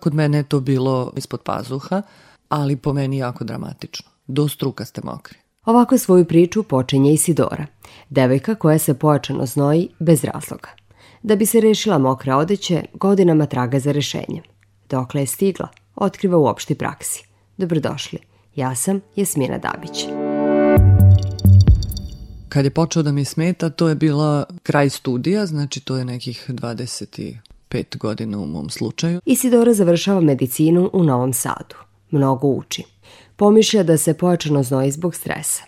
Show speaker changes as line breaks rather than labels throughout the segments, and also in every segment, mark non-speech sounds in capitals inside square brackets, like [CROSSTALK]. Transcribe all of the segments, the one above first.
Kod mene je to bilo ispod pazuha, ali po meni jako dramatično. Do struka ste mokri.
Ovako svoju priču počinje Isidora, devojka koja se pojačano znoji bez razloga. Da bi se rešila mokre odeće, godinama traga za rešenjem. Dokle je stigla, otkriva u opšti praksi. Dobrodošli, ja sam Jasmina Dabić.
Kad je počeo da mi smeta, to je bila kraj studija, znači to je nekih 20 pet godina u mom slučaju.
Isidora završava medicinu u Novom Sadu. Mnogo uči. Pomišlja da se pojačano znoji zbog stresa.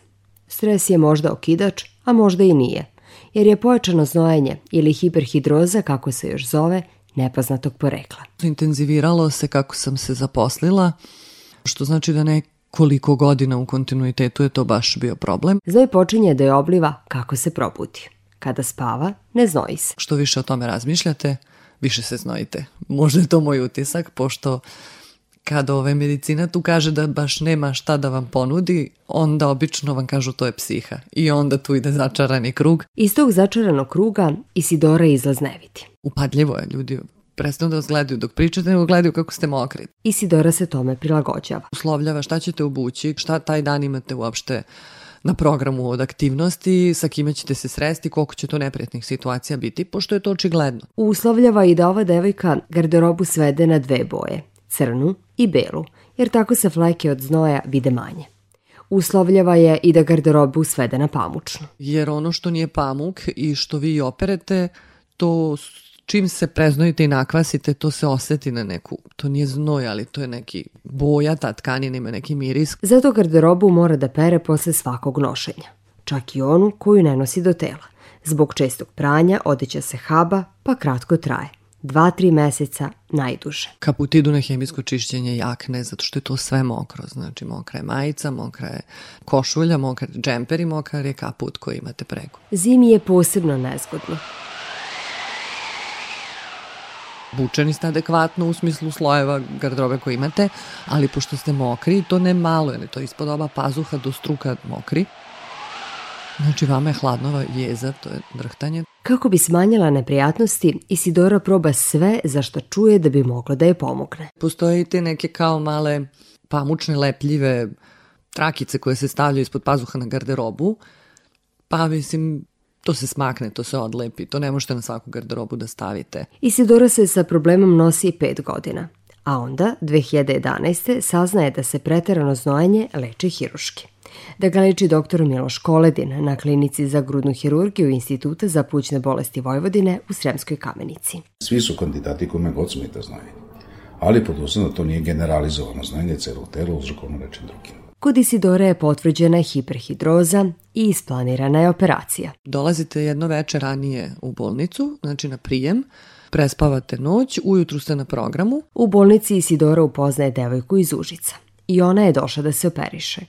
Stres je možda okidač, a možda i nije, jer je pojačano znojenje ili hiperhidroza, kako se još zove, nepoznatog porekla.
Intenziviralo se kako sam se zaposlila, što znači da nekoliko godina u kontinuitetu je to baš bio problem.
Znoj počinje da je obliva kako se probudi. Kada spava, ne znoji se.
Što više o tome razmišljate, više se znojite. Možda je to moj utisak, pošto kad ovaj medicina tu kaže da baš nema šta da vam ponudi, onda obično vam kažu to je psiha. I onda tu ide začarani krug.
Iz tog začaranog kruga Isidora izlaz ne vidi.
Upadljivo je, ljudi prestanu da vas gledaju dok pričate, nego gledaju kako ste mokri.
Isidora se tome prilagođava.
Uslovljava šta ćete obući, šta taj dan imate uopšte na programu od aktivnosti, sa kime ćete se sresti, koliko će to neprijatnih situacija biti, pošto je to očigledno.
Uslovljava i da ova devojka garderobu svede na dve boje, crnu i belu, jer tako se fleke od znoja vide manje uslovljava je i da garderobu svede na pamučnu.
Jer ono što nije pamuk i što vi operete, to čim se preznojite i nakvasite, to se oseti na neku, to nije znoj, ali to je neki boja, ta tkanina ima neki miris.
Zato garderobu mora da pere posle svakog nošenja, čak i onu koju ne nosi do tela. Zbog čestog pranja odeća se haba, pa kratko traje. 2-3 meseca najduže.
Kaput idu na hemijsko čišćenje jakne, zato što je to sve mokro. Znači, mokra je majica, mokra je košulja, mokra je džemper i mokar je kaput koji imate preko.
Zimi je posebno nezgodno
bučeni ste adekvatno u smislu slojeva garderobe koje imate, ali pošto ste mokri, to ne malo je, to ispod oba pazuha do struka mokri. Znači, vama je hladnova jeza, to je drhtanje.
Kako bi smanjila neprijatnosti, Isidora proba sve za što čuje da bi mogla da je pomogne.
Postoje te neke kao male pamučne lepljive trakice koje se stavljaju ispod pazuha na garderobu, pa mislim to se smakne, to se odlepi, to ne možete na svaku garderobu da stavite.
Isidora se sa problemom nosi pet godina, a onda, 2011. saznaje da se preterano znojanje leči hiruški. Da ga leči doktor Miloš Koledin na klinici za grudnu hirurgiju Instituta za plućne bolesti Vojvodine u Sremskoj kamenici.
Svi su kandidati kome god smeta znojanje, ali pod da to nije generalizovano znojanje celog tela uzrokovano nečim
drugim. Kod Isidore je potvrđena hiperhidroza i isplanirana je operacija.
Dolazite jedno večer ranije u bolnicu, znači na prijem, prespavate noć, ujutru ste na programu.
U bolnici Isidora upoznaje devojku iz Užica i ona je došla da se operiše,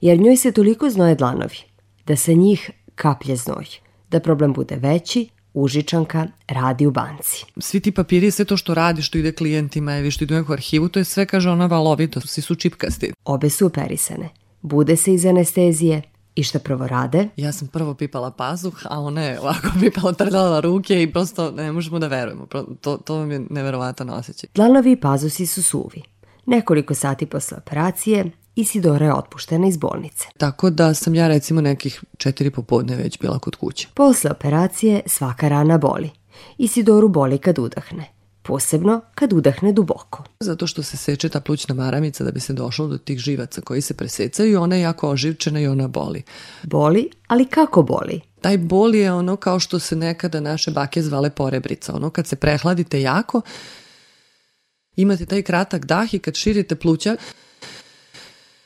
jer njoj se toliko znoje dlanovi, da sa njih kaplje znoj. Da problem bude veći, Užičanka radi u banci.
Svi ti papiri, sve to što radi, što ide klijentima, evi što ide u neku arhivu, to je sve, kaže ona, valovito, svi su čipkasti.
Obe su operisane. Bude se iz anestezije, I šta prvo rade?
Ja sam prvo pipala pazuh, a ona je ovako [LAUGHS] pipala, trdala ruke i prosto ne možemo da verujemo. To, to vam je neverovatan osjećaj.
Dlanovi
i
pazusi su suvi. Nekoliko sati posle operacije Isidora je otpuštena iz bolnice.
Tako da sam ja recimo nekih četiri popodne već bila kod kuće.
Posle operacije svaka rana boli. Isidoru boli kad udahne posebno kad udahne duboko.
Zato što se seče ta plućna maramica da bi se došlo do tih živaca koji se presecaju i ona je jako oživčena i ona boli.
Boli, ali kako boli?
Taj bol je ono kao što se nekada naše bake zvale porebrica. Ono kad se prehladite jako, imate taj kratak dah i kad širite pluća,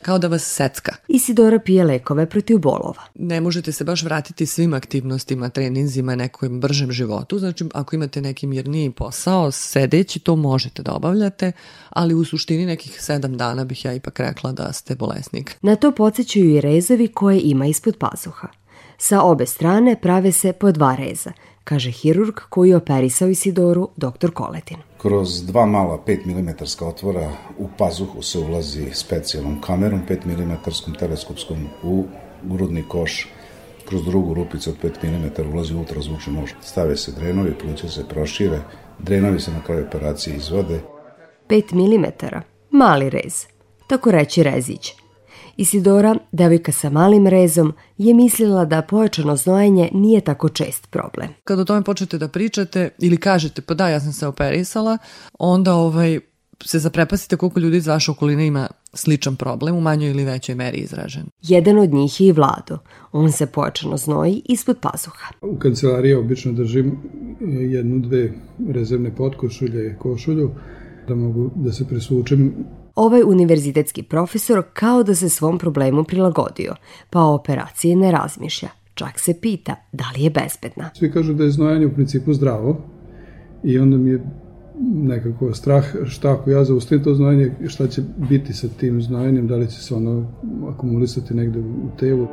kao da vas secka.
Isidora pije lekove protiv bolova.
Ne možete se baš vratiti svim aktivnostima, treninzima, nekom bržem životu. Znači, ako imate neki mirniji posao, sedeći, to možete da obavljate, ali u suštini nekih sedam dana bih ja ipak rekla da ste bolesnik.
Na to podsjećaju i rezovi koje ima ispod pazuha. Sa obe strane prave se po dva reza – kaže hirurg koji je operisao Isidoru, doktor Koletin.
Kroz dva mala 5 mm otvora u pazuhu se ulazi specijalnom kamerom, 5 mm teleskopskom u grudni koš kroz drugu rupicu od 5 mm ulazi ultrazvučni nož. Stave se drenovi, pluća se prošire, drenovi se na kraju operacije izvode.
5 mm, mali rez, tako reći rezić, Isidora, devojka sa malim rezom, je mislila da pojačano znojenje nije tako čest problem.
Kada o tome počnete da pričate ili kažete pa da ja sam se operisala, onda ovaj, se zaprepasite koliko ljudi iz vaše okoline ima sličan problem u manjoj ili većoj meri izražen.
Jedan od njih je i Vlado. On se pojačano znoji ispod pazuha.
U kancelariji obično držim eh, jednu, dve rezervne potkošulje, košulju, da mogu da se presučem
Ovaj univerzitetski profesor kao da se svom problemu prilagodio, pa o operaciji ne razmišlja. Čak se pita da li je bezbedna.
Svi kažu da je znojanje u principu zdravo i onda mi je nekako strah šta ako ja zaustavim to znojanje, šta će biti sa tim znojanjem, da li će se ono akumulisati negde u telu.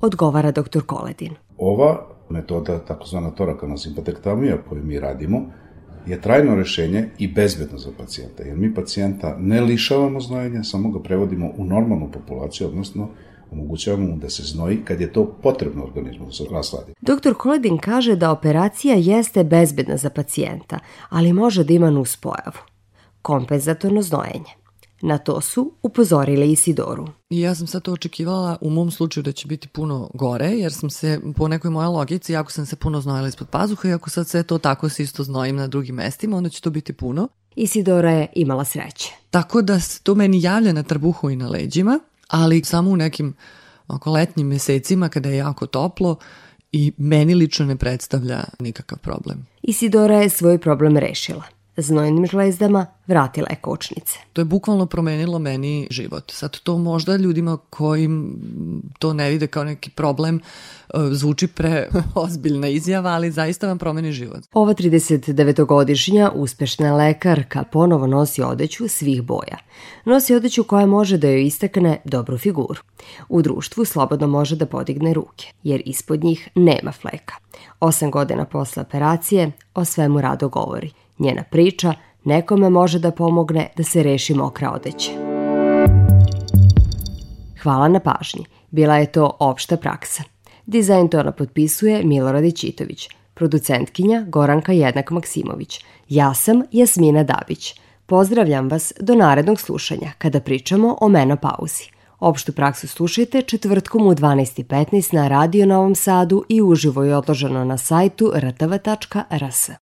Odgovara dr. Koledin.
Ova metoda, takozvana torakalna simpatrektamija koju mi radimo, je trajno rešenje i bezbedno za pacijenta, jer mi pacijenta ne lišavamo znojenja, samo ga prevodimo u normalnu populaciju, odnosno omogućavamo mu da se znoji kad je to potrebno organizmu da se rasladi.
Doktor Koledin kaže da operacija jeste bezbedna za pacijenta, ali može da ima nuspojavu. Kompenzatorno znojenje. Na to su upozorile Isidoru.
I ja sam sad to očekivala u mom slučaju da će biti puno gore, jer sam se po nekoj moje logici, ako sam se puno znojila ispod pazuha i ako sad sve to tako se isto znojim na drugim mestima, onda će to biti puno.
Isidora je imala sreće.
Tako da se to meni javlja na trbuhu i na leđima, ali samo u nekim oko letnjim mesecima kada je jako toplo i meni lično ne predstavlja nikakav problem.
Isidora je svoj problem rešila – znojnim žlezdama vratila je kočnice.
To je bukvalno promenilo meni život. Sad to možda ljudima kojim to ne vide kao neki problem e, zvuči pre [LAUGHS] ozbiljna izjava, ali zaista vam promeni život.
Ova 39-godišnja uspešna lekarka ponovo nosi odeću svih boja. Nosi odeću koja može da joj istakne dobru figuru. U društvu slobodno može da podigne ruke, jer ispod njih nema fleka. Osam godina posle operacije o svemu rado govori – Njena priča nekome može da pomogne da se reši mokra odeća. Hvala na pažnji. Bila je to opšta praksa. Dizajn tona potpisuje Milorad Ćitović, producentkinja Goranka Jednak Maksimović. Ja sam Jasmina Dabić. Pozdravljam vas do narednog slušanja kada pričamo o menopauzi. Opštu praksu slušajte četvrtkom u 12.15 na Radio Novom Sadu i uživo je odloženo na sajtu rtv.rs.